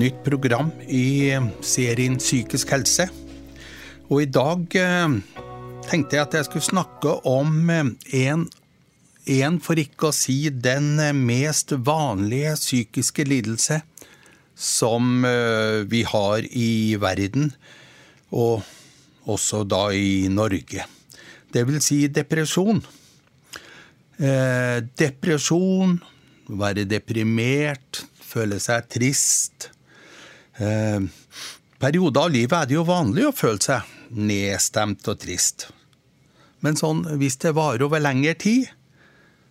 nytt program i serien Psykisk helse. Og i dag eh, tenkte jeg at jeg skulle snakke om eh, en, en for ikke å si den eh, mest vanlige psykiske lidelse som vi har i verden, og også da i Norge. Det vil si depresjon. depresjon, være deprimert, føle seg trist. Eh, perioder av livet er det jo vanlig å føle seg nedstemt og trist. Men sånn, hvis det varer over lengre tid,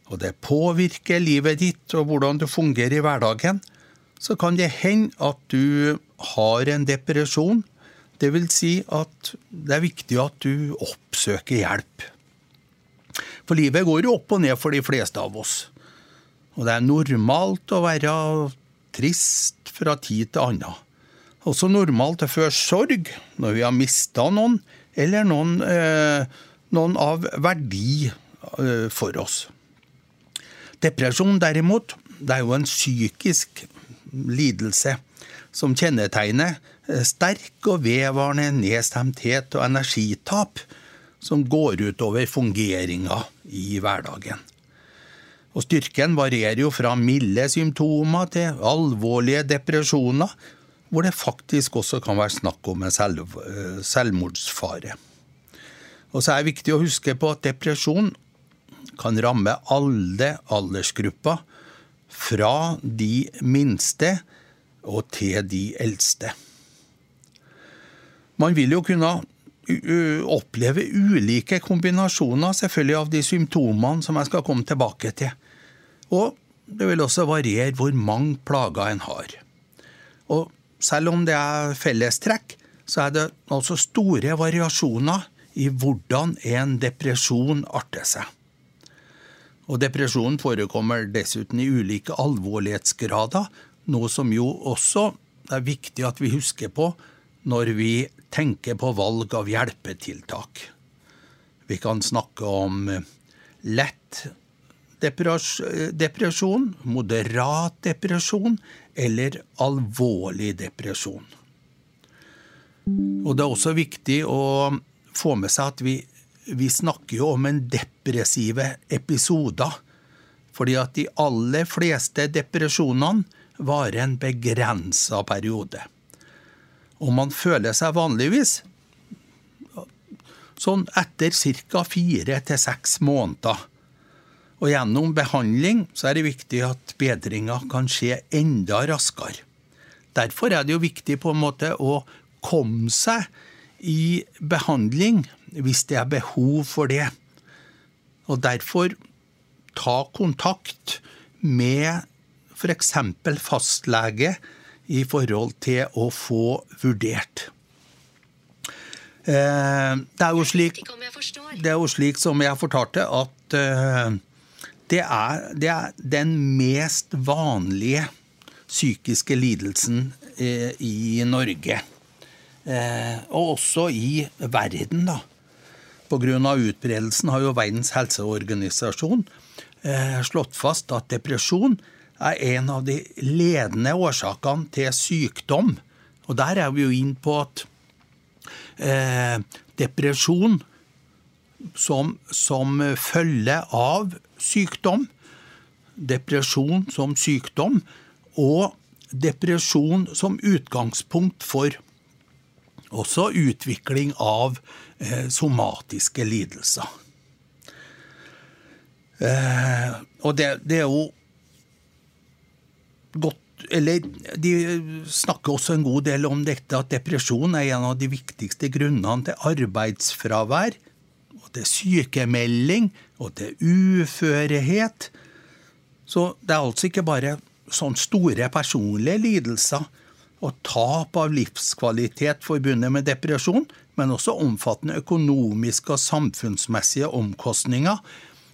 og det påvirker livet ditt og hvordan du fungerer i hverdagen, så kan det hende at du har en depresjon. Det vil si at det er viktig at du oppsøker hjelp. For livet går jo opp og ned for de fleste av oss. Og det er normalt å være trist fra tid til annen. Også normalt å føle sorg når vi har mista noen, eller noen, eh, noen av verdi eh, for oss. Depresjon derimot, det er jo en psykisk lidelse som kjennetegner eh, sterk og vedvarende nedstemthet og energitap som går utover fungeringa i hverdagen. Og styrken varierer jo fra milde symptomer til alvorlige depresjoner, hvor det faktisk også kan være snakk om en selv, eh, selvmordsfare. Og så er det viktig å huske på at depresjon kan ramme alle aldersgrupper, fra de minste og til de eldste. Man vil jo kunne oppleve ulike kombinasjoner selvfølgelig av de symptomene som jeg skal komme tilbake til. Og det vil også variere hvor mange plager en har. Og selv om det er fellestrekk, så er det altså store variasjoner i hvordan en depresjon arter seg. Og depresjonen forekommer dessuten i ulike alvorlighetsgrader, noe som jo også er viktig at vi husker på når vi tenker på valg av hjelpetiltak. Vi kan snakke om lett depresjon, moderat depresjon eller alvorlig depresjon. Og Det er også viktig å få med seg at vi, vi snakker jo om en depressive episoder. Fordi at de aller fleste depresjonene varer en begrensa periode. Og man føler seg vanligvis sånn etter ca. fire til seks måneder. Og gjennom behandling så er det viktig at bedringa kan skje enda raskere. Derfor er det jo viktig på en måte å komme seg i behandling hvis det er behov for det. Og derfor ta kontakt med f.eks. fastlege i forhold til å få vurdert. Eh, det er jo slik, det er jo slik som jeg fortalte, at eh, det er, det er den mest vanlige psykiske lidelsen eh, i Norge. Og også i verden, da. Pga. utbredelsen har jo Verdens helseorganisasjon slått fast at depresjon er en av de ledende årsakene til sykdom. Og der er vi jo inn på at eh, depresjon som, som følge av sykdom, depresjon som sykdom, og depresjon som utgangspunkt for også utvikling av eh, somatiske lidelser. Eh, og det, det, er jo godt eller De snakker også en god del om dette at depresjon er en av de viktigste grunnene til arbeidsfravær, til sykemelding og til uførhet. Så det er altså ikke bare sånne store personlige lidelser og tap av livskvalitet forbundet med depresjon, men også omfattende økonomiske og samfunnsmessige omkostninger.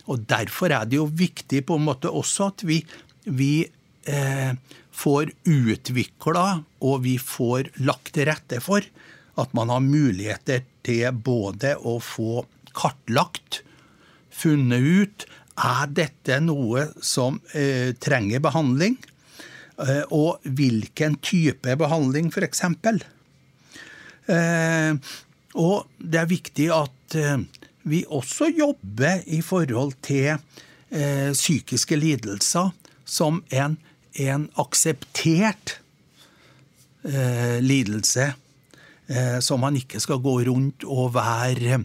Og Derfor er det jo viktig på en måte også at vi, vi eh, får utvikla og vi får lagt til rette for at man har muligheter til både å få kartlagt, funnet ut er dette noe som eh, trenger behandling. eh, og hvilken type behandling, f.eks. Eh, og det er viktig at eh, vi også jobber i forhold til eh, psykiske lidelser som en, en akseptert eh, lidelse. Eh, som man ikke skal gå rundt og være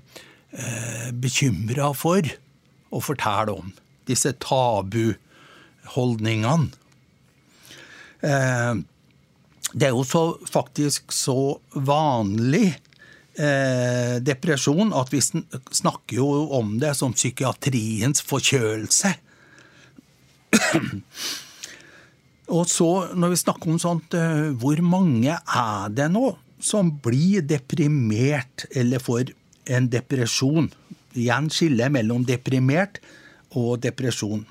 eh, bekymra for å fortelle om. Disse tabuholdningene. Eh, det er jo så, faktisk så vanlig eh, depresjon at vi snakker jo om det som psykiatriens forkjølelse. Og så, når vi snakker om sånt, eh, hvor mange er det nå som blir deprimert eller får en depresjon? Igjen skille mellom deprimert og depresjon.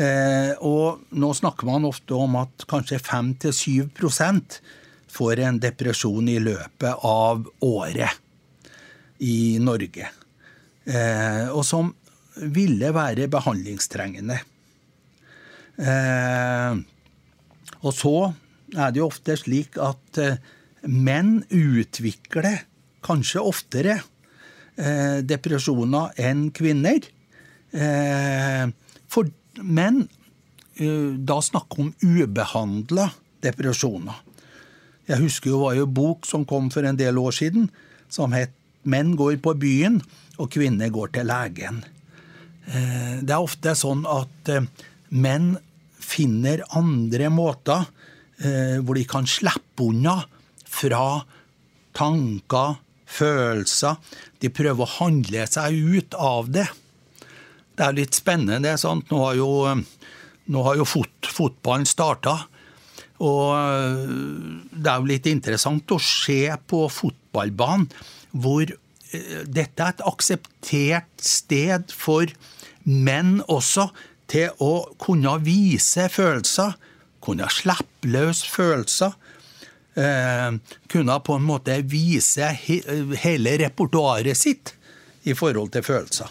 Eh, og nå snakker man ofte om at kanskje 5-7% får en depresjon i løpet av året i Norge. Eh, og som ville være behandlingstrengende. Eh, og så er det jo ofte slik at eh, menn utvikler kanskje oftere eh, depresjoner enn kvinner. Eh, for menn da snakker om ubehandla depresjoner. Jeg husker jo var jo bok som kom for en del år siden, som het 'Menn går på byen, og kvinner går til legen'. Det er ofte sånn at menn finner andre måter hvor de kan slippe unna fra tanker, følelser. De prøver å handle seg ut av det det er litt spennende. det er sant? Nå har jo, nå har jo fot, fotballen starta. Og øh, det er jo litt interessant å se på fotballbanen hvor øh, dette er et akseptert sted for menn også til å kunne vise følelser. Kunne slippe løs følelser. Eh, kunne på en måte vise hele repertoaret sitt i forhold til følelser.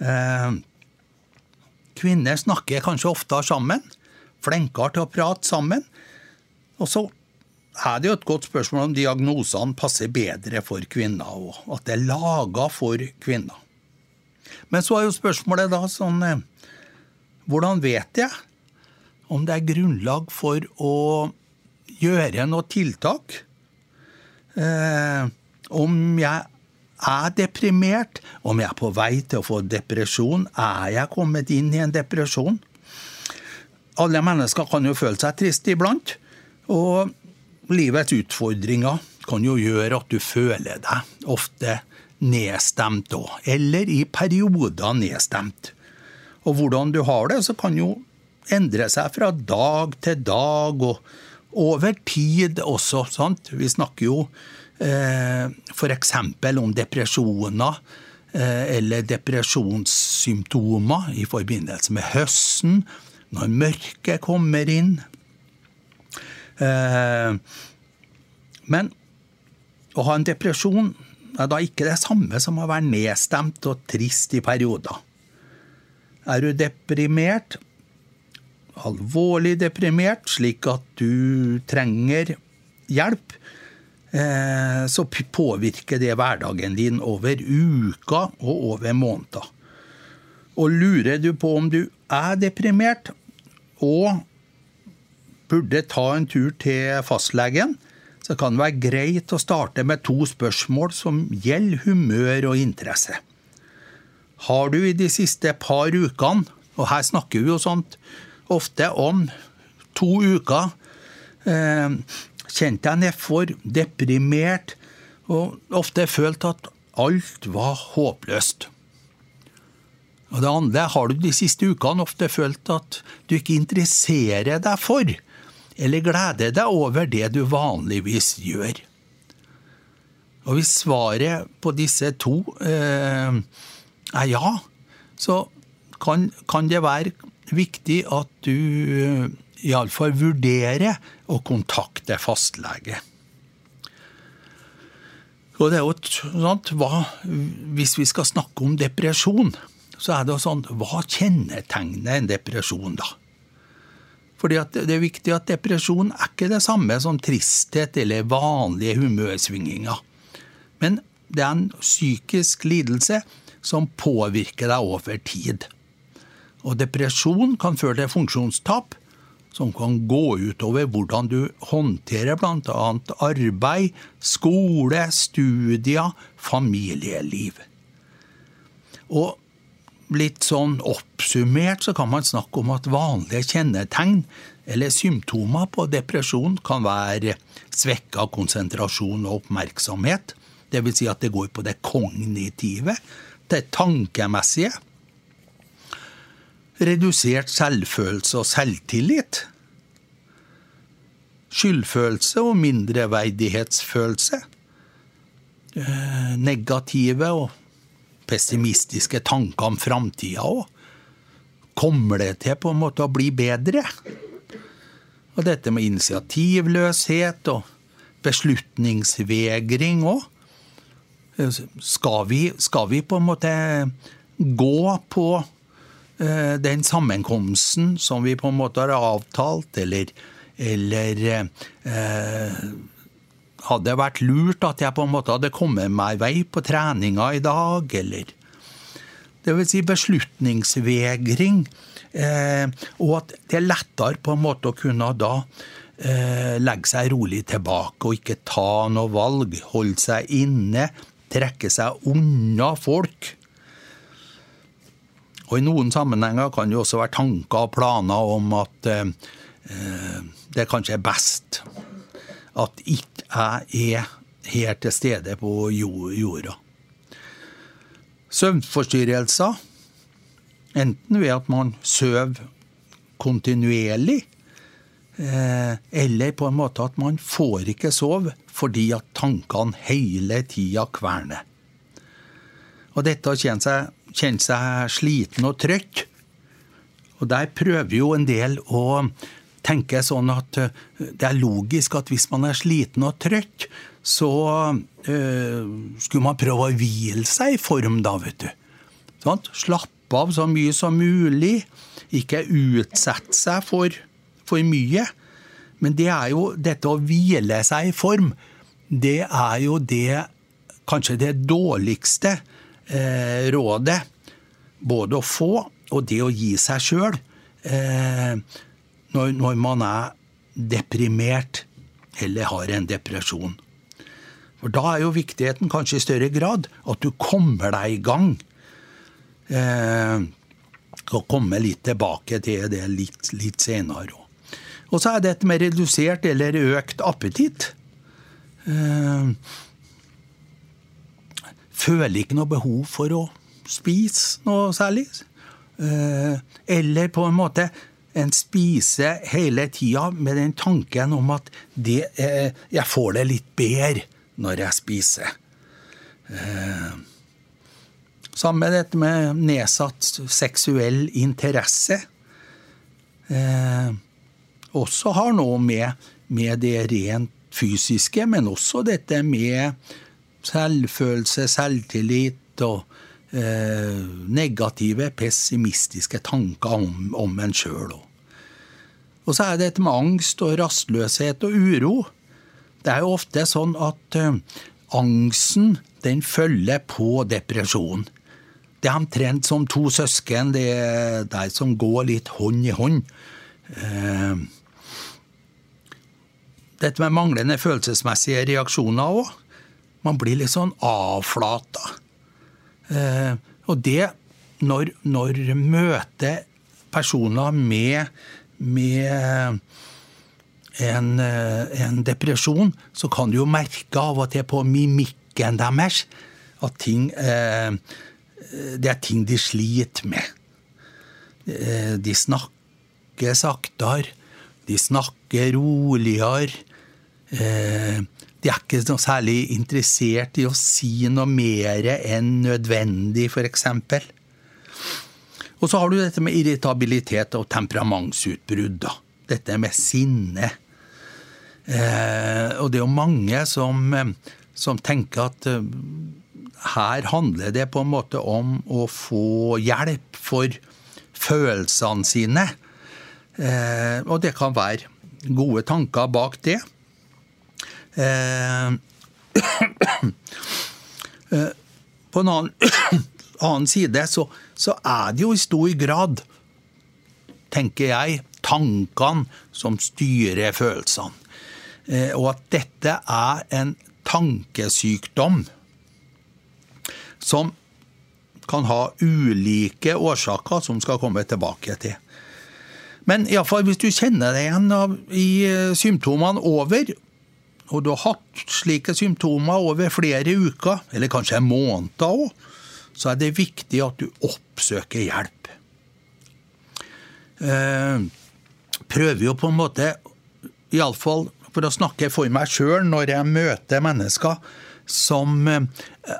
Eh, kvinner snakker kanskje oftere sammen, flinkere til å prate sammen. Og så er det jo et godt spørsmål om diagnosene passer bedre for kvinner, og at det er laga for kvinner. Men så er jo spørsmålet da sånn eh, Hvordan vet jeg om det er grunnlag for å gjøre noe tiltak? Eh, om jeg er deprimert, om jeg er på vei til å få depresjon, er jeg kommet inn i en depresjon? Alle mennesker kan jo føle seg trist iblant, og livets utfordringer kan jo gjøre at du føler deg ofte nedstemt òg, eller i perioder nedstemt. Og hvordan du har det, så kan jo endre seg fra dag til dag og over tid også. sant? Vi snakker jo Eh, F.eks. om depresjoner eh, eller depresjonssymptomer i forbindelse med høsten, når mørket kommer inn. Eh, men å ha en depresjon er da ikke det samme som å være nedstemt og trist i perioder. Er du deprimert, alvorlig deprimert, slik at du trenger hjelp, Eh, så påvirker det hverdagen din over uka og over måneder. Og lurer du på om du er deprimert og burde ta en tur til fastlegen, så kan det være greit å starte med to spørsmål som gjelder humør og interesse. Har du i de siste par ukene, og her snakker vi jo sånt ofte om to uker, eh, kjente jeg nedfor, deprimert, og ofte følt at alt var håpløst. Og det andre har du de siste ukene ofte følt at du ikke interesserer deg for, eller gleder deg over det du vanligvis gjør. Og hvis svaret på disse to eh, er ja, så kan, kan det være viktig at du iallfall vurderer å kontakte fastlege. Og det er jo sånn, hva, Hvis vi skal snakke om depresjon, så er det jo sånn Hva kjennetegner en depresjon, da? Fordi det er viktig at depresjon er ikke det samme som tristhet eller vanlige humørsvinginger. Men det er en psykisk lidelse som påvirker deg over tid. Og depresjon kan føre til funksjonstap, som kan gå utover hvordan du håndterer bl.a. arbeid, skole, studier, familieliv. Og litt sånn oppsummert så kan man snakke om at vanlige kjennetegn eller symptomer på depresjon kan være svekka konsentrasjon og oppmerksomhet. Dvs. Si at det går på det kognitive, det tankemessige. Redusert selvfølelse og selvtillit. Skyldfølelse og mindreverdighetsfølelse. Eh, negative og pessimistiske tanker om framtida òg. Kommer det til på en måte å bli bedre? Og dette med initiativløshet og beslutningsvegring òg. Skal, skal, vi på en måte gå på den sammenkomsten som vi på en måte har avtalt, eller, eller eh, hadde det vært lurt at jeg på en måte hadde kommet meg vei på treninga i dag, eller Det vil si beslutningsvegring. Eh, og at det er lettere på en måte å kunne da eh, legge seg rolig tilbake og ikke ta noe valg. Holde seg inne, trekke seg unna folk. Og I noen sammenhenger kan det også være tanker og planer om at eh, eh det kanskje er best at ikke jeg er her til stede på jorda. Søvnforstyrrelser, enten ved at man sover kontinuerlig, eh, eller på en måte at man får ikke sove fordi at tankene hele tida kverner. Og dette har kjenne seg, kjenne seg sliten og trøtt. Og der prøver jo en del å tenke sånn at eh, det er logisk at hvis man er sliten og trøtt, så øh, skulle man prøve å hvile seg i form, da, vet du. Sånn? Slappe av så mye som mulig. Ikke utsette seg for, for mye. Men det er jo dette å hvile seg i form, det er jo det kanskje det dårligste eh, rådet. Både å få og det å gi seg sjøl. Eh, når, når man er deprimert eller har en depresjon. For Da er jo viktigheten kanskje i større grad at du kommer deg i gang. Eh, og komme litt tilbake til det litt, litt senere. Og så er dette med redusert eller økt appetitt. Eh, føler ikke noe behov for å spise noe særlig. Eh, eller på en måte en spiser hele tida med den tanken om at det, eh, jeg får det litt bedre når jeg spiser. Eh, Samme dette med nedsatt seksuell interesse. Også har noe med, med det rent fysiske, men også dette med selvfølelse, selvtillit og Eh, negative, pessimistiske tanker om, om en sjøl. Og så er det dette med angst og rastløshet og uro. Det er jo ofte sånn at eh, angsten den følger på depresjon. Det er omtrent som to søsken. Det er de som går litt hånd i hånd. Uh, dette med manglende følelsesmessige reaksjoner òg. Man blir litt sånn avflata. Eh, og det, når, når møter personer med, med en, eh, en, depresjon, så kan du jo merke av og til på mimikken deres at ting eh, Det er ting de sliter med. De snakker saktere. De snakker roligere. De er ikke noe særlig interessert i å si noe mer enn nødvendig, f.eks. Og så har du dette med irritabilitet og temperamentsutbrudd. da. Dette med sinne. Eh, og det er jo mange som, som tenker at eh, her handler det på en måte om å få hjelp for følelsene sine. Eh, og det kan være gode tanker bak det. Eh, eh på en annen, annen side så, så, er det jo i stor grad, tenker jeg, tankene som styrer følelsene. Eh, og at dette er en tankesykdom som kan ha ulike årsaker, som skal komme tilbake til. Men iallfall hvis du kjenner deg igjen i symptomene over, og du har hatt slike symptomer over flere uker, eller kanskje måneder òg, så er det viktig at du oppsøker hjelp. Eh, prøver jo på en måte, iallfall for å snakke for meg sjøl når jeg møter mennesker som eh,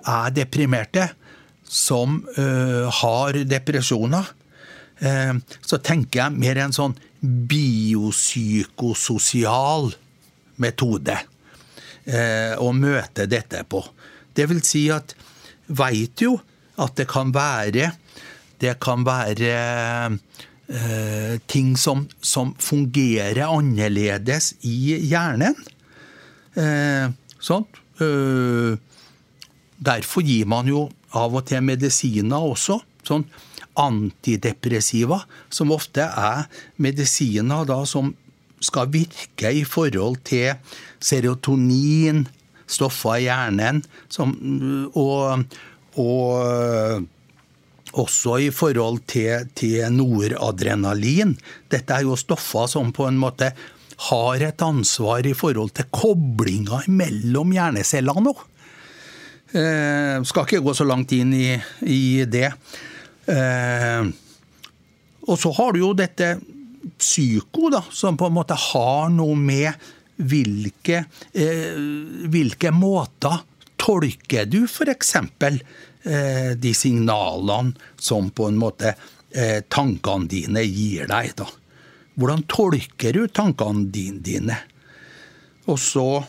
er deprimerte, som eh, har depresjoner, eh, så tenker jeg mer en sånn biopsykososial metode å møte dette på. Det vil si at veit jo at det kan være Det kan være ting som, som, fungerer annerledes i hjernen. sånn. derfor gir man jo av og til medisiner også. sånn antidepressiva, som ofte er medisiner da som skal virke i forhold til serotonin, stoffer i hjernen, som, og, og, også i forhold til, til noradrenalin. Dette er jo stoffer som på en måte har et ansvar i forhold til koblinga mellom hjernecellene òg. Eh, skal ikke gå så langt inn i, i det. Eh, og så har du jo dette psyko, da, som på en måte har noe med hvilke, eh, hvilke måter tolker du f.eks. Eh, de signalene som på en måte eh, tankene dine gir deg? da? Hvordan tolker du tankene dine? Og så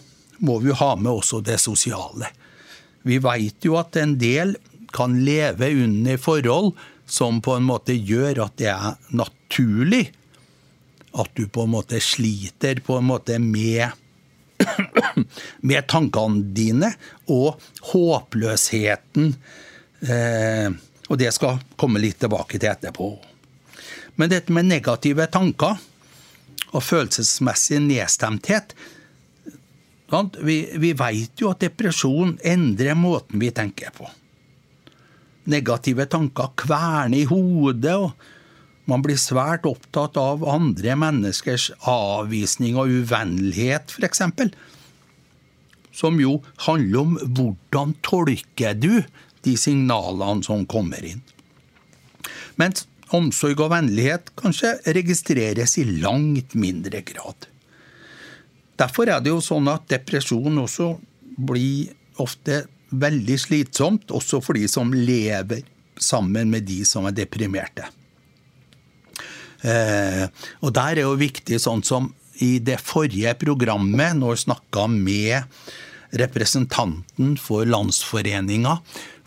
må vi ha med også det sosiale. Vi veit jo at en del kan leve under forhold som på en måte gjør at det er naturlig at du på en måte sliter på en måte med med tankene dine og håpløsheten. Eh, og det skal komme litt tilbake til etterpå. Men dette med negative tanker og følelsesmessig nedstemthet, vi, vi veit jo at depresjon endrer måten vi tenker på. Negative tanker kverner i hodet, og man blir svært opptatt av andre menneskers avvisning og uvennlighet, f.eks. Som jo handler om hvordan tolker du de signalene som kommer inn. Mens omsorg og vennlighet kanskje registreres i langt mindre grad. Derfor er det jo sånn at depresjon også blir ofte veldig slitsomt, også for de som lever sammen med de som er deprimerte. Eh, og der er jo viktig, sånn som i det forrige programmet, når vi snakka med representanten for Landsforeninga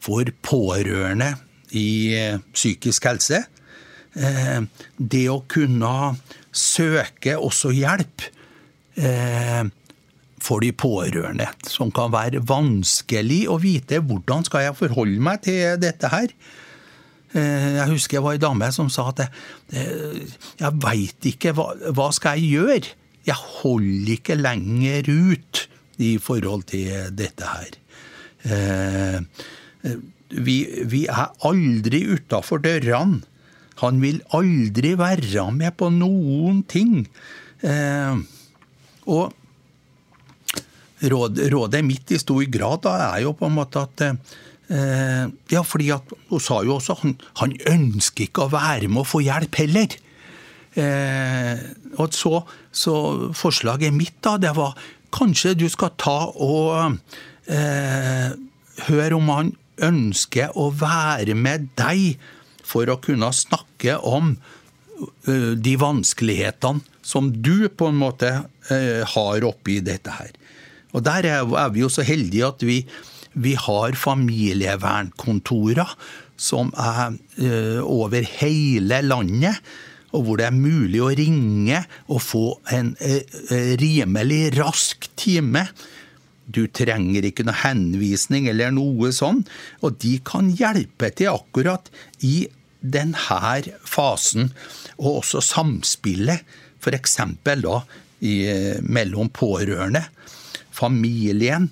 for pårørende i eh, psykisk helse, eh, det å kunne søke også hjelp for de pårørende, som kan være vanskelig å vite hvordan skal jeg forholde meg til dette her. Eh, jeg husker jeg var ei dame som sa at jeg, jeg veit ikke, hva, hva skal jeg gjøre? Jeg holder ikke lenger ut i forhold til dette her. Eh, vi, vi er aldri utafor dørene. Han vil aldri være med på noen ting. Eh, og råd, rådet mitt i stor grad da er jo på en måte at eh, Ja, fordi at hun sa jo også han, han ønsker ikke å være med å få hjelp heller. Eh, og så, så, forslaget mitt da, det var kanskje du skal ta og eh, høre om han ønsker å være med deg for å kunne snakke om uh, de vanskelighetene som du på en måte uh, har oppi dette her. Og Der er vi jo så heldige at vi, vi har familievernkontorer som er eh, over hele landet. og hvor det er mulig å ringe og få en eh, eh, rimelig rask time. Du trenger ikke noe henvisning eller noe sånn, og de kan hjelpe til akkurat i denne fasen, og også samspillet, f.eks. da mellom pårørende, familien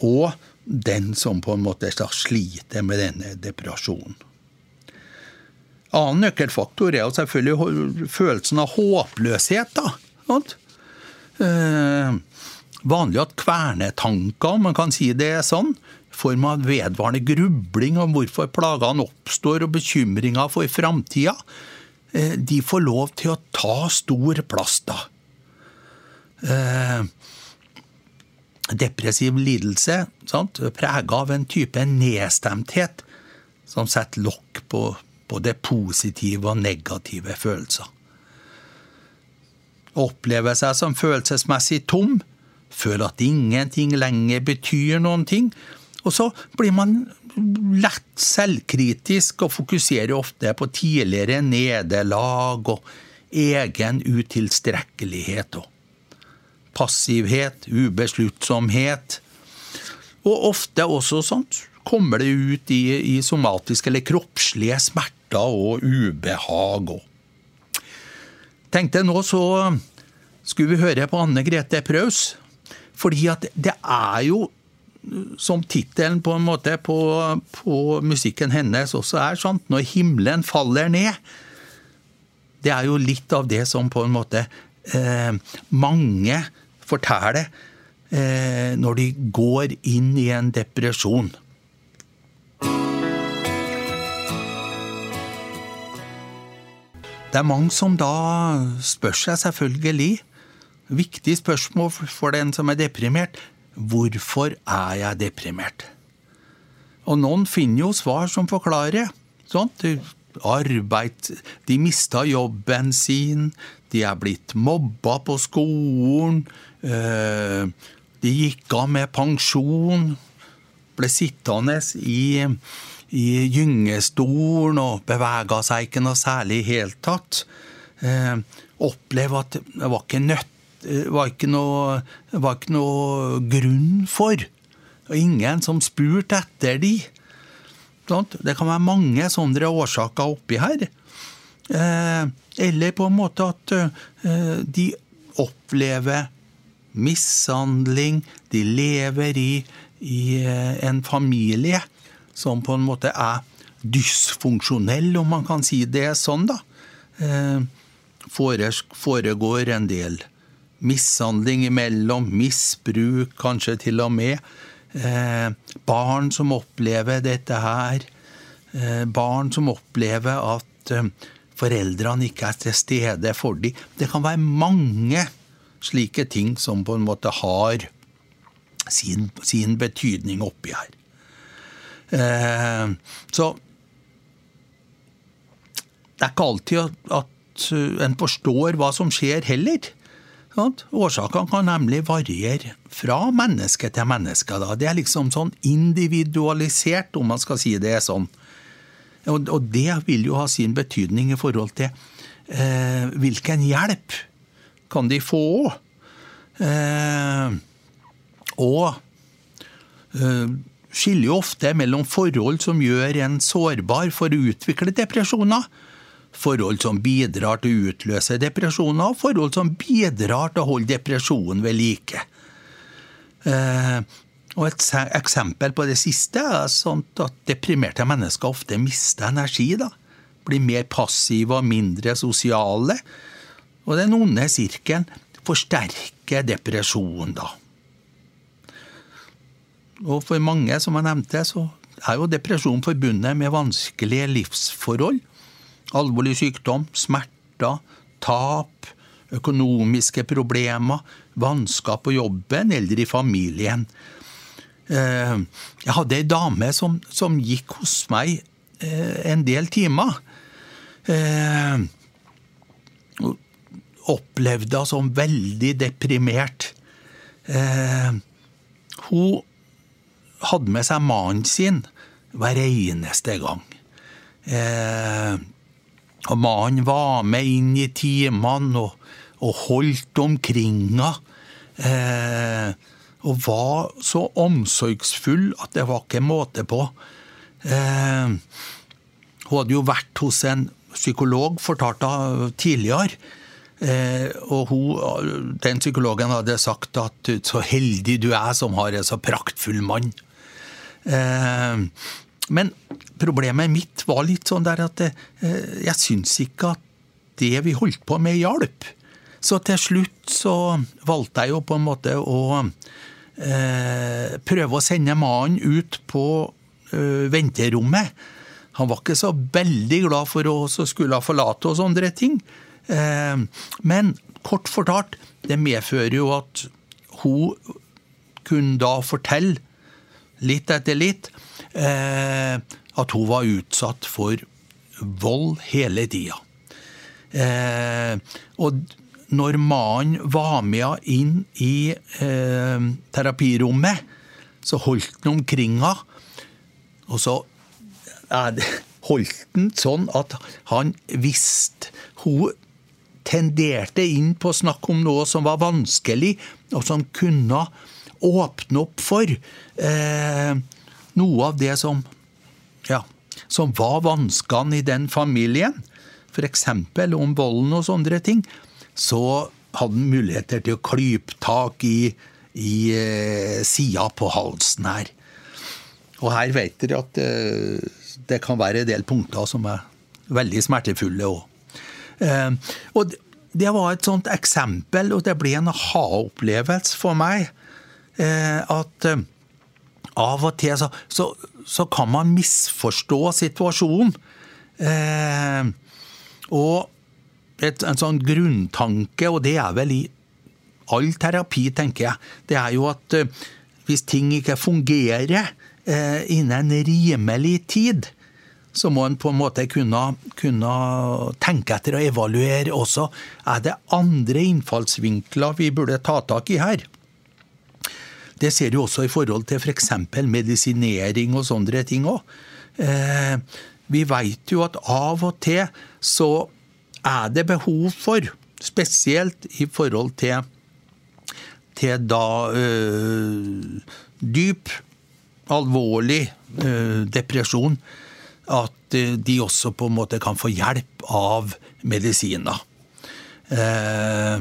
og den som på en måte sliter med denne depresjonen. Annen nøkkelfaktor er selvfølgelig følelsen av håpløshet. da. Eh, vanlig at kvernetanker, om man kan si det er sånn, i form av vedvarende grubling om hvorfor plagene oppstår og bekymringer for framtida, eh, de får lov til å ta stor plass da. Eh, depressiv lidelse prega av en type nedstemthet som setter lokk på både positive og negative følelser. Oppleve seg som følelsesmessig tom, føle at ingenting lenger betyr noen ting, og så blir man lett selvkritisk og fokuserer ofte på tidligere nederlag og egen utilstrekkelighet og passivhet, ubesluttsomhet, og ofte også sånt kommer det ut i, i somatiske eller kroppslige smerter og ubehag. Tenkte nå så skulle vi høre på Anne Grete Preus. Fordi at det er jo, som tittelen på en måte på, på, musikken hennes også er, sant? når himmelen faller ned. Det er jo litt av det som på en måte eh, mange forteller eh, når de går inn i en depresjon. Det er mange som da spør seg selvfølgelig, viktig spørsmål for den som er deprimert, hvorfor er jeg deprimert? Og noen finner jo svar som forklarer. Sånt. Arbeid De mista jobben sin, de er blitt mobba på skolen, de gikk av med pensjon, ble sittende i i gyngestolen og bevega seg ikke noe særlig i hele tatt. opplevde oppleve at det var ikke nødt det var ikke noe, var ikke noe grunn for. Og ingen som spurte etter de. Det kan være mange sånne årsaker oppi her. Eh, eller på en måte at eh, de opplever mishandling. De lever i, i eh, en familie som på en måte er dysfunksjonell, om man kan si det sånn, da. Eh, foregår en del mishandling imellom, misbruk kanskje til og med. Eh, barn som opplever dette her. Eh, barn som opplever at foreldrene ikke er til stede for dem. Det kan være mange slike ting som på en måte har sin, sin betydning oppi her. Eh, så det er ikke alltid at en forstår hva som skjer heller. Årsakene kan nemlig variere fra menneske til menneske. Da. Det er liksom sånn individualisert, om man skal si det sånn. Og, det vil jo ha sin betydning i forhold til eh, hvilken hjelp kan de få. Eh, og eh, skiller jo ofte mellom forhold som gjør en sårbar for å utvikle depresjoner, forhold som bidrar til å utløse depresjoner, og forhold som bidrar til å holde depresjonen ved like. Eh, og Et eksempel på det siste er sånt at deprimerte mennesker ofte mister energi. da. Blir mer passive og mindre sosiale. Og den onde sirkelen forsterker depresjonen, da. Og for mange, som jeg nevnte, så er jo depresjon forbundet med vanskelige livsforhold. Alvorlig sykdom, smerter, tap, økonomiske problemer, vansker på jobben eller i familien. Eh, jeg hadde ei dame som, som, gikk hos meg eh, en del timer. Eh, opplevde henne som veldig deprimert. Hun hadde med seg mannen sin hver eneste gang. Eh, Og mannen var med inn i timene og, og holdt omkring henne. Eh, og var så omsorgsfull at det var ikke måte på. Eh, hun hadde jo vært hos en psykolog, fortalte hun tidligere. Eh, og hun, den psykologen hadde sagt at så heldig du er som har en så praktfull mann. Eh, men problemet mitt var litt sånn der at eh, jeg syns ikke at det vi holdt på med, hjalp. Så til slutt så valgte jeg jo på en måte å eh, prøve å sende mannen ut på eh, venterommet. Han var ikke så veldig glad for å skulle forlate oss andre ting. Eh, men kort fortalt, det medfører jo at hun kunne da fortelle, litt etter litt, eh, at hun var utsatt for vold hele tida. Eh, og når mannen var med inn i terapirommet, så holdt han omkring henne. Og så holdt han sånn at han visste Hun tenderte inn på å snakke om noe som var vanskelig, og som kunne åpne opp for eh, noe av det som, ja, som var vanskene i den familien. F.eks. om volden og sånne ting. Så hadde han muligheter til å klype tak i, i eh, sida på halsen her. Og her vet dere at eh, det kan være en del punkter som er veldig smertefulle òg. Eh, og det var et sånt eksempel, og det ble en aha-opplevelse for meg. Eh, at eh, av og til så, så, så kan man misforstå situasjonen. Og et, en sånn grunntanke, og det er vel i all terapi, tenker jeg, det er jo at hvis ting ikke fungerer innen rimelig tid, så må en på en måte kunne, kunne, tenke etter og evaluere også. Er det andre innfallsvinkler vi burde ta tak i her? Det ser du også i forhold til f.eks. For medisinering og sånne ting òg. Eh, vi veit jo at av og til så er det behov for, spesielt i forhold til, til da øh, dyp, alvorlig øh, depresjon, at eh, de også på en måte kan få hjelp av medisiner. Eh,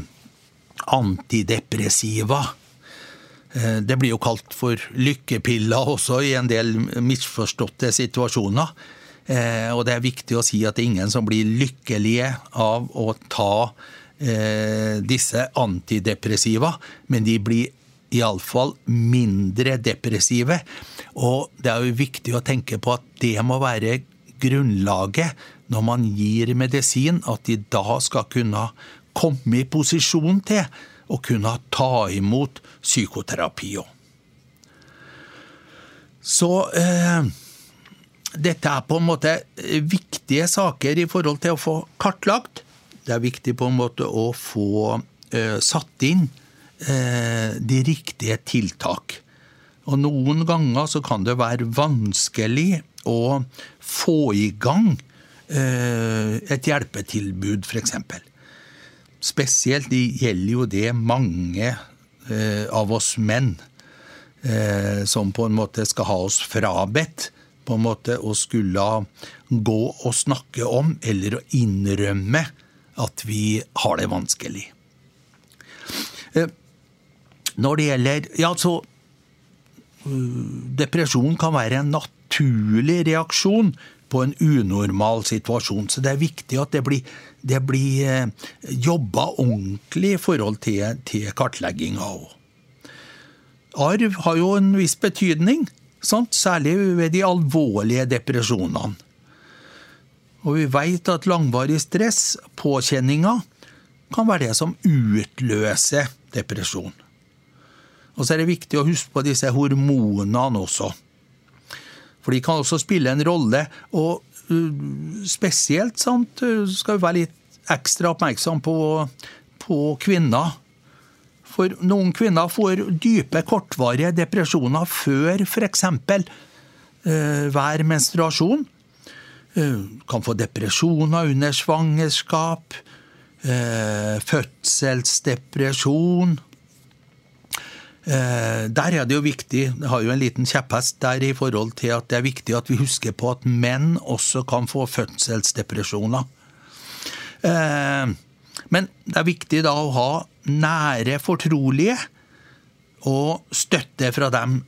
antidepressiva. Eh, det blir jo kalt for lykkepiller også i en del misforståtte situasjoner. Eh, og det er viktig å si at det er ingen som blir lykkelige av å ta eh, disse antidepressiva, men de blir iallfall mindre depressive. Og det er jo viktig å tenke på at det må være grunnlaget når man gir medisin, at de da skal kunne komme i posisjon til å kunne ta imot psykoterapi. Så eh, dette er på en måte viktige saker i forhold til å få kartlagt. Det er viktig på en måte å få eh, satt inn de riktige tiltak. Og noen ganger så kan det være vanskelig å få i gang eh, et hjelpetilbud, f.eks. Spesielt det gjelder jo det mange eh, av oss menn eh, som på en måte skal ha oss frabedt på en måte å skulle gå og snakke om eller å innrømme at vi har det vanskelig. Når det gjelder Ja, så Depresjon kan være en naturlig reaksjon på en unormal situasjon. Så det er viktig at det blir, det blir eh, jobba ordentlig i forhold til, til kartlegginga òg. Arv har jo en viss betydning, sant? særlig ved de alvorlige depresjonene. Og vi veit at langvarig stress, påkjenninger, kan være det som utløser depresjon. Og så er det viktig å huske på disse hormonene også. For de kan også spille en rolle. Og uh, spesielt sant, uh, skal vi være litt ekstra oppmerksom på, på kvinner. For noen kvinner får dype, kortvarige depresjoner før f.eks. Uh, hver menstruasjon. kan få depresjoner under svangerskap. Fødselsdepresjon. Der er det jo viktig, jeg har jo en liten kjepphest der i forhold til at det er viktig at vi husker på at menn også kan få fødselsdepresjoner. Men det er viktig da å ha nære fortrolige, og støtte fra dem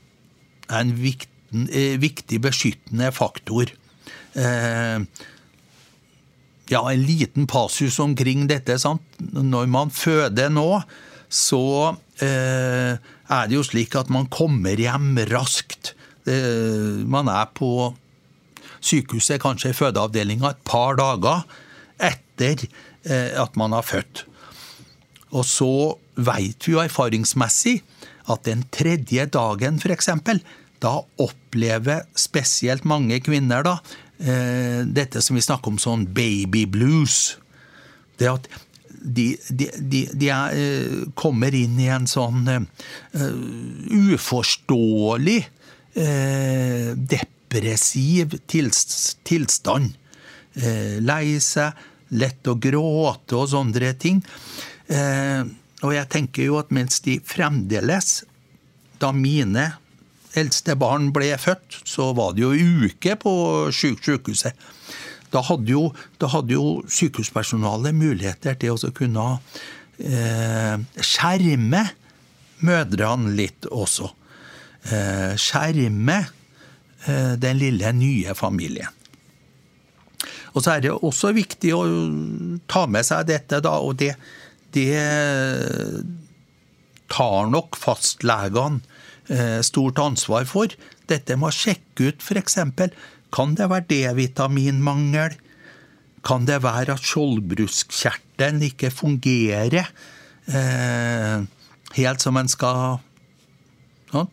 er en viktig, eh, viktig beskyttende faktor. Eh, ja, en liten passus omkring dette. sant? Når man føder nå, så eh, er det jo slik at man kommer hjem raskt. man er på sykehuset, kanskje i fødeavdelinga, et par dager etter at man har født. Og så veit vi jo erfaringsmessig at den tredje dagen, f.eks., da opplever spesielt mange kvinner da, eh, dette som vi snakker om sånn baby blues. Det at de, de, de, de eh, kommer inn i en sånn uh, uforståelig uh, depressiv tilstand. Uh, lei seg, lett å gråte og sånne ting. Og jeg tenker jo at mens de fremdeles, da mine eldste barn ble født, så var det jo uke på sykehuset. Da hadde jo, da hadde jo sykehuspersonalet muligheter til å kunne eh, skjerme mødrene litt også. Eh, skjerme eh, den lille, nye familien. Og så er det også viktig å ta med seg dette, da, og det, det tar nok fastlegene eh, stort ansvar for. Dette med å sjekke ut f.eks. Kan det være D-vitaminmangel? Kan det være at skjoldbruskkjertelen ikke fungerer eh, helt som en skal? Sånn?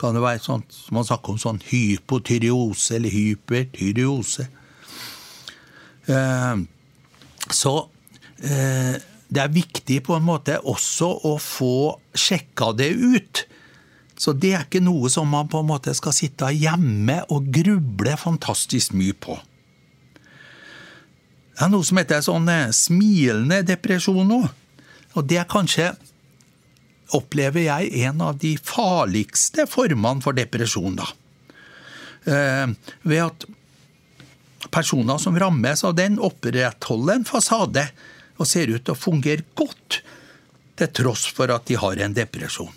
Kan det være sånn som man snakker om sånn hypotyreose eller hypertyreose? Eh, så eh, det er viktig på en måte også å få sjekka det ut. Så det er ikke noe som man på en måte skal sitte hjemme og gruble fantastisk mye på. Det er noe som heter sånn eh, smilende depresjon nå. Og det er kanskje, opplever jeg, en av de farligste formene for depresjon, da. Eh, ved at personer som rammes av den, opprettholder en fasade og ser ut til å fungere godt, til tross for at de har en depresjon.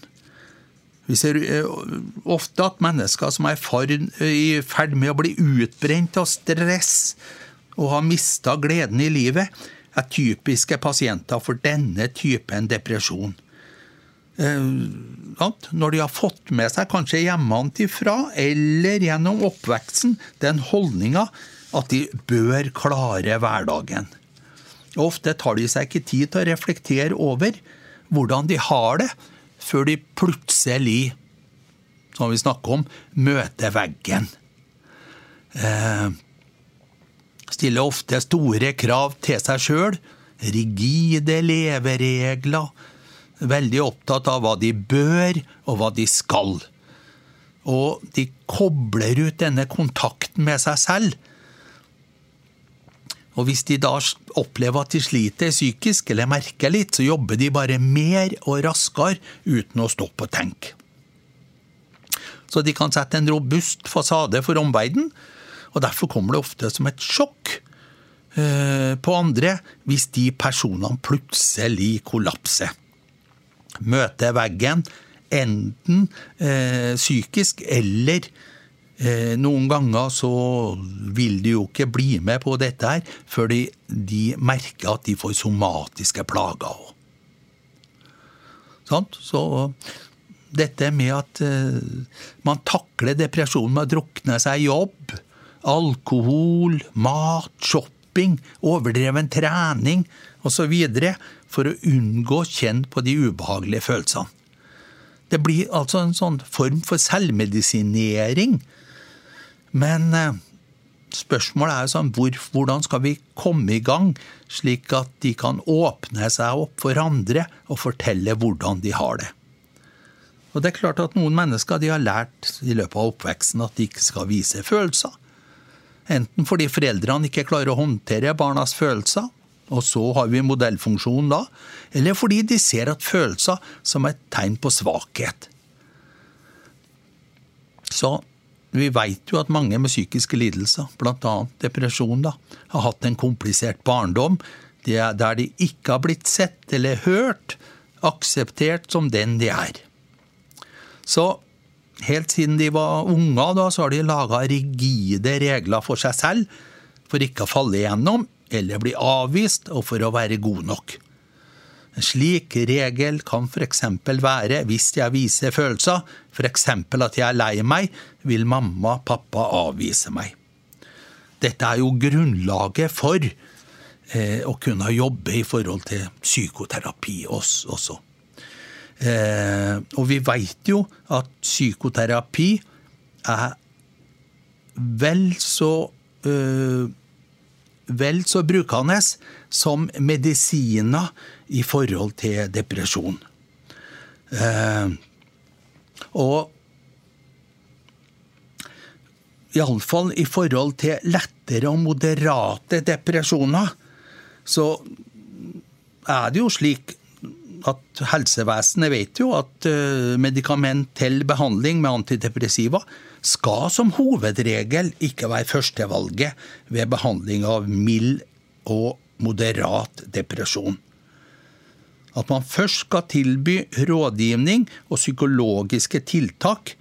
Vi ser eh, ofte at mennesker som er i ferd med å bli utbrent av stress og har mista gleden i livet, er typiske pasienter for denne typen depresjon. Eh, når de har fått med seg kanskje hjemmefra eller gjennom oppveksten den holdninga at de bør klare hverdagen. Ofte tar de seg ikke tid til å reflektere over hvordan de har det, før de plutselig, som vi snakker om, møter veggen. Eh, stiller ofte store krav til seg sjøl. Rigide leveregler. Veldig opptatt av hva de bør, og hva de skal. Og de kobler ut denne kontakten med seg selv og hvis de da opplever at de sliter psykisk, eller merker litt, så jobber de bare mer og raskere uten å stoppe og tenke. Så de kan sette en robust fasade for omverdenen, og derfor kommer det ofte som et sjokk eh, på andre hvis de personene plutselig kollapser. Møter veggen, enten eh, psykisk eller noen ganger så vil de jo ikke bli med på dette her før de, merker at de får somatiske plager òg. Så dette med at uh, man takler depresjon med å drukne seg i jobb, alkohol, mat, shopping, overdreven trening osv. for å unngå å kjenne på de ubehagelige følelsene. Det blir altså en sånn form for selvmedisinering men eh, spørsmålet er jo sånn, hvor, hvordan skal vi komme i gang, slik at de kan åpne seg opp for andre og fortelle hvordan de har det. Og det er klart at Noen mennesker de har lært i løpet av oppveksten at de ikke skal vise følelser. Enten fordi foreldrene ikke klarer å håndtere barnas følelser, og så har vi modellfunksjonen da, eller fordi de ser at følelser som et tegn på svakhet. Så vi veit jo at mange med psykiske lidelser, bl.a. depresjon, da, har hatt en komplisert barndom der de ikke har blitt sett eller hørt, akseptert som den de er. Så helt siden de var unger, da, så har de laga rigide regler for seg selv for ikke å falle igjennom eller bli avvist, og for å være god nok. En slik regel kan f.eks. være hvis jeg viser følelser, f.eks. at jeg er lei meg, vil mamma pappa avvise meg. Dette er jo grunnlaget for eh, å kunne jobbe i forhold til psykoterapi også. Eh, og vi veit jo at psykoterapi er vel så eh, vel så brukende som medisiner i forhold til depresjon. Eh, og iallfall i forhold til lettere og moderate depresjoner, så er det jo slik at helsevesenet vet jo at medikament medikamentell behandling med antidepressiva skal som hovedregel ikke være førstevalget ved behandling av mild og moderat depresjon at man først skal tilby rådgivning og psykologiske tiltak.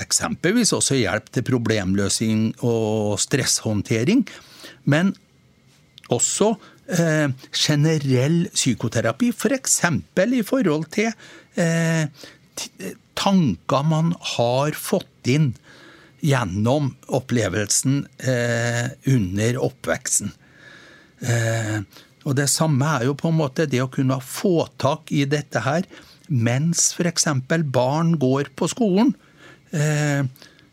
Eksempelvis også hjelp til problemløsning og stresshåndtering. Men også eh, generell psykoterapi, f.eks. For i forhold til eh, tanker man har fått inn gjennom opplevelsen eh, under oppveksten. Eh, og det samme er jo på en måte det å kunne få tak i dette her mens f.eks. barn går på skolen, eh,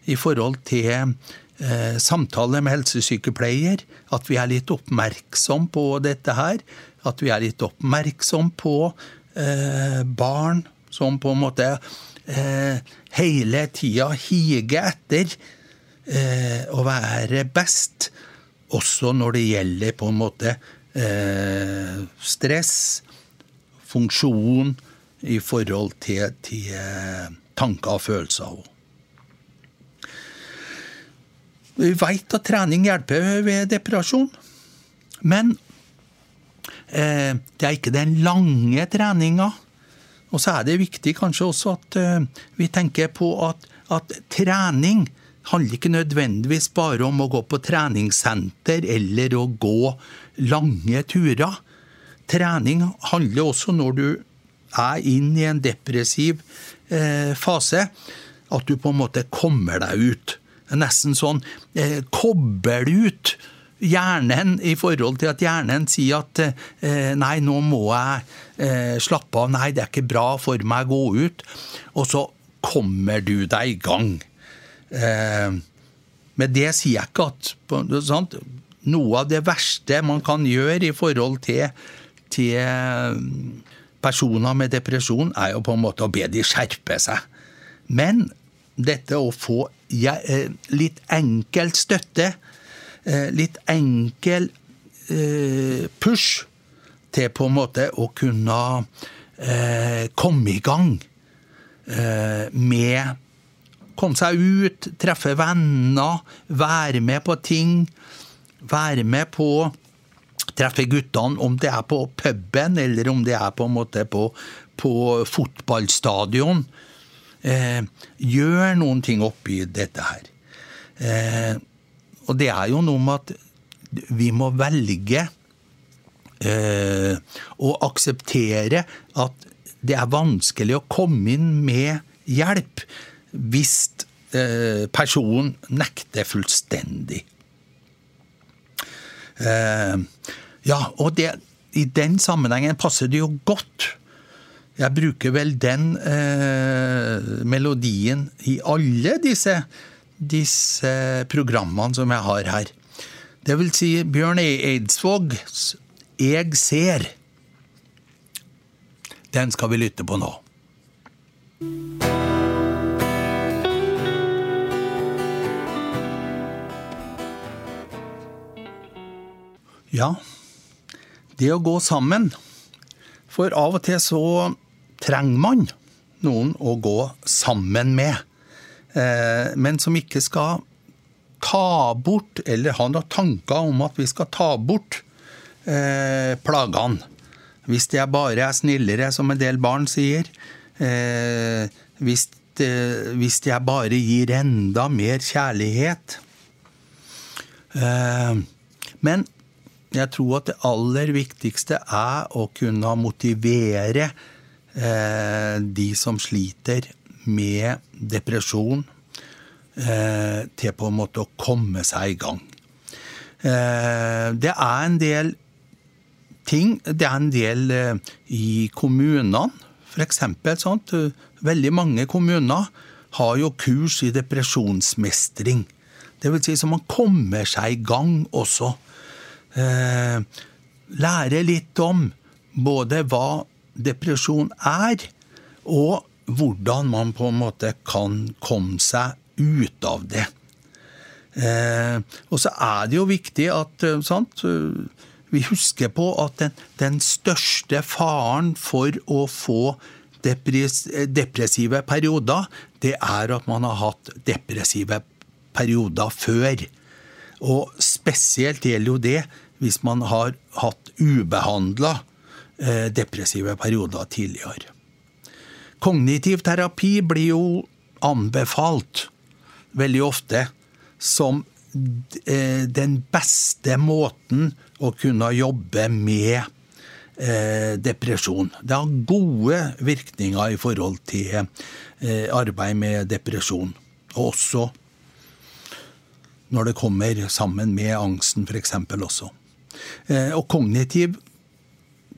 i forhold til eh, samtale med helsesykepleier, at vi er litt oppmerksom på dette her. At vi er litt oppmerksom på eh, barn som på en måte eh, hele tida higer etter eh, å være best, også når det gjelder på en måte eh, stress, funksjon i forhold til, til eh, tanker og følelser. Vi veit at trening hjelper ved depresjon, men eh, det er ikke den lange treninga. Og så er det viktig kanskje også at eh, vi tenker på at, at trening handler ikke nødvendigvis bare om å gå på treningssenter eller å gå lange turer. Trening handler også når du er inn i en depressiv eh, fase, at du på en måte kommer deg ut. Nesten sånn eh, kobler ut hjernen i forhold til at hjernen sier at eh, nei, nå må jeg eh, slappe av, nei, det er ikke bra for meg å gå ut. Og så kommer du deg i gang. Eh, med det sier jeg ikke at sant? Noe av det verste man kan gjøre i forhold til, til personer med depresjon, er jo på en måte å be de skjerpe seg. Men dette å få eh, litt enkel støtte, eh, litt enkel push til på en måte å kunne komme i gang med Komme seg ut, treffe venner, være med på ting. Være med på å treffe guttene, om det er på puben eller om det er på en måte på, på fotballstadion. Eh, gjør noen ting oppi dette her. Eh, og det er jo noe med at vi må velge eh, å akseptere at det er vanskelig å komme inn med hjelp hvis eh, personen nekter fullstendig. Eh, ja, og det, i den sammenhengen passer det jo godt. Jeg bruker vel den eh, melodien i alle disse, disse programmene som jeg har her. Det vil si Bjørn Eidsvågs 'Eg ser'. Den skal vi lytte på nå. Ja, det å gå sammen. For av og til så trenger man noen å gå sammen med. Eh, men som ikke skal ta bort, eller ha noen tanker om at vi skal ta bort eh, plagene. Hvis jeg bare er snillere, som en del barn sier. Eh, hvis, hvis jeg bare gir enda mer kjærlighet. Men jeg tror at det aller viktigste er å kunne motivere eh, de som sliter med depresjon, eh, til på en måte å komme seg i gang. Eh, det er en del ting Det er en del eh, i kommunene, f.eks. sånt. Veldig mange kommuner har jo kurs i depresjonsmestring. Det vil si så man kommer seg i gang også lære litt om både hva depresjon er, og hvordan man på en måte kan komme seg ut av det. Eh, og så er det jo viktig at eh, sant, vi husker på at den, den største faren for å få depressive perioder, det er at man har hatt depressive perioder før. Og spesielt gjelder jo det hvis man har hatt ubehandla eh, depressive perioder tidligere. Kognitiv terapi blir jo anbefalt veldig ofte som eh, den beste måten å kunne jobbe med eh, depresjon. Det har gode virkninger i forhold til arbeid med depresjon. Og også når det kommer sammen med angsten, f.eks. også. Eh, og kognitiv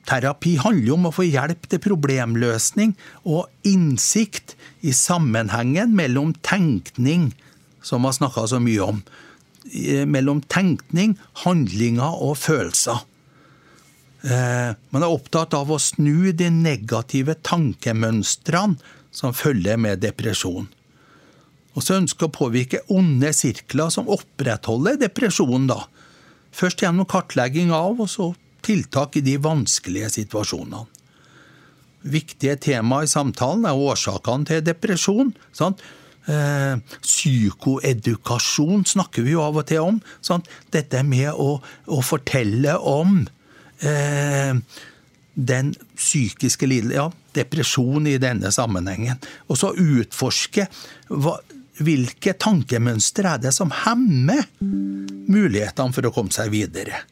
terapi handler om å få hjelp til problemløsning og innsikt i sammenhengen mellom tenkning, som vi har snakka så mye om, eh, mellom tenkning, handlinger og følelser. Eh, man er opptatt av å snu de negative tankemønstrene som følger med depresjon. Og så ønsker å påvirke onde sirkler som opprettholder depresjonen, da. Først gjennom kartlegging av, og så tiltak i de vanskelige situasjonene. Viktige tema i samtalen er årsakene til depresjon. Sant? Eh, psykoedukasjon snakker vi jo av og til om. Sant? Dette med å, å fortelle om eh, den psykiske lidelsen, ja, depresjon i denne sammenhengen. Og så utforske hva, hvilke tankemønstre er det som hemmer mulighetene for å komme seg videre?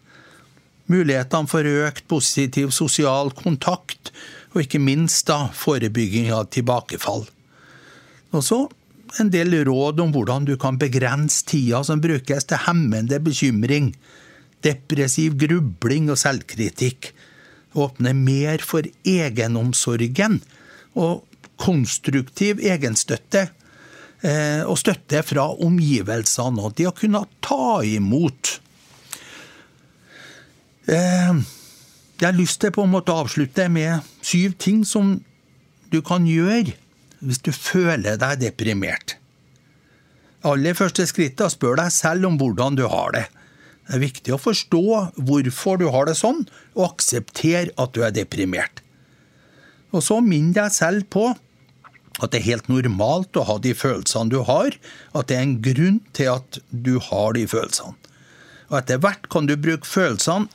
Mulighetene for økt positiv sosial kontakt, og ikke minst da forebygging av tilbakefall. Og så en del råd om hvordan du kan begrense tida som brukes til hemmende bekymring, depressiv grubling og selvkritikk. Åpne mer for egenomsorgen og konstruktiv egenstøtte og støtte fra omgivelsene, og det å kunne ta imot. Eh, jeg har lyst til på en måte å avslutte med syv ting som du kan gjøre hvis du føler deg deprimert. Aller første skrittet spør deg selv om hvordan du har det. Det er viktig å forstå hvorfor du har det sånn, og akseptere at du er deprimert. Og så minn deg selv på at det er helt normalt å ha de følelsene du har, at det er en grunn til at du har de følelsene. Og etter hvert kan du bruke følelsene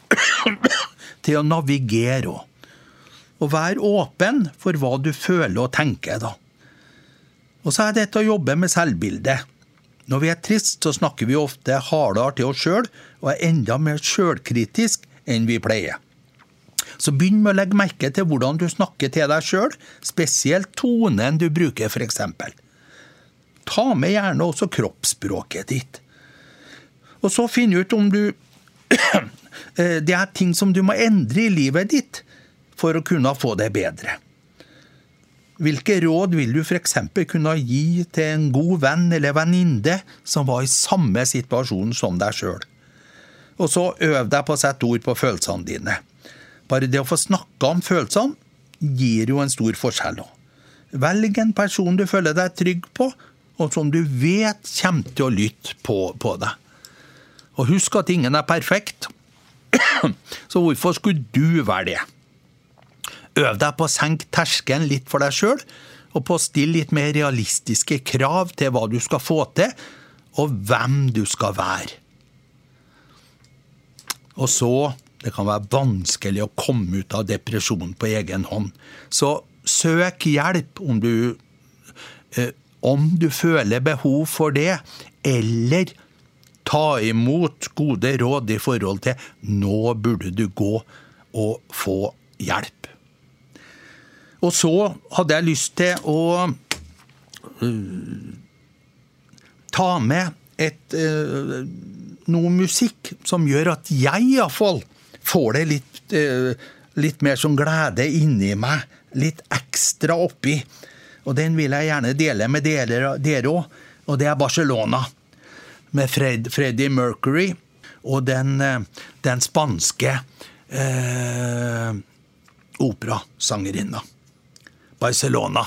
til å navigere òg. Og være åpen for hva du føler og tenker, da. Og så er dette å jobbe med selvbildet. Når vi er trist, så snakker vi ofte hardere til oss sjøl og er enda mer sjølkritisk enn vi pleier. Så begynn med å legge merke til hvordan du snakker til deg sjøl, spesielt tonen du bruker, f.eks. Ta med gjerne også kroppsspråket ditt. Og så finn ut om du eh, Det er ting som du må endre i livet ditt for å kunne få det bedre. Hvilke råd vil du f.eks. kunne gi til en god venn eller venninne som var i samme situasjon som deg sjøl? Og så øv deg på å sette ord på følelsene dine. Bare det å få snakka om følelsene gir jo en stor forskjell. Velg en person du føler deg trygg på, og som du vet kommer til å lytte på, på deg. Og husk at ingen er perfekt. så hvorfor skulle du være det? Øv deg på å senke terskelen litt for deg sjøl, og på å stille litt mer realistiske krav til hva du skal få til, og hvem du skal være. Og så det kan være vanskelig å komme ut av depresjon på egen hånd. Så søk hjelp om du, eh, om du føler behov for det, eller ta imot gode råd i forhold til nå burde du gå og få hjelp. Og så hadde jeg lyst til å uh, ta med et, uh, noe musikk som gjør at jeg iallfall får det litt, uh, litt mer som glede inni meg. Litt ekstra oppi. Og den vil jeg gjerne dele med dere òg. Og det er Barcelona. Med Fred, Freddie Mercury og den, den spanske eh, operasangerinna. Barcelona.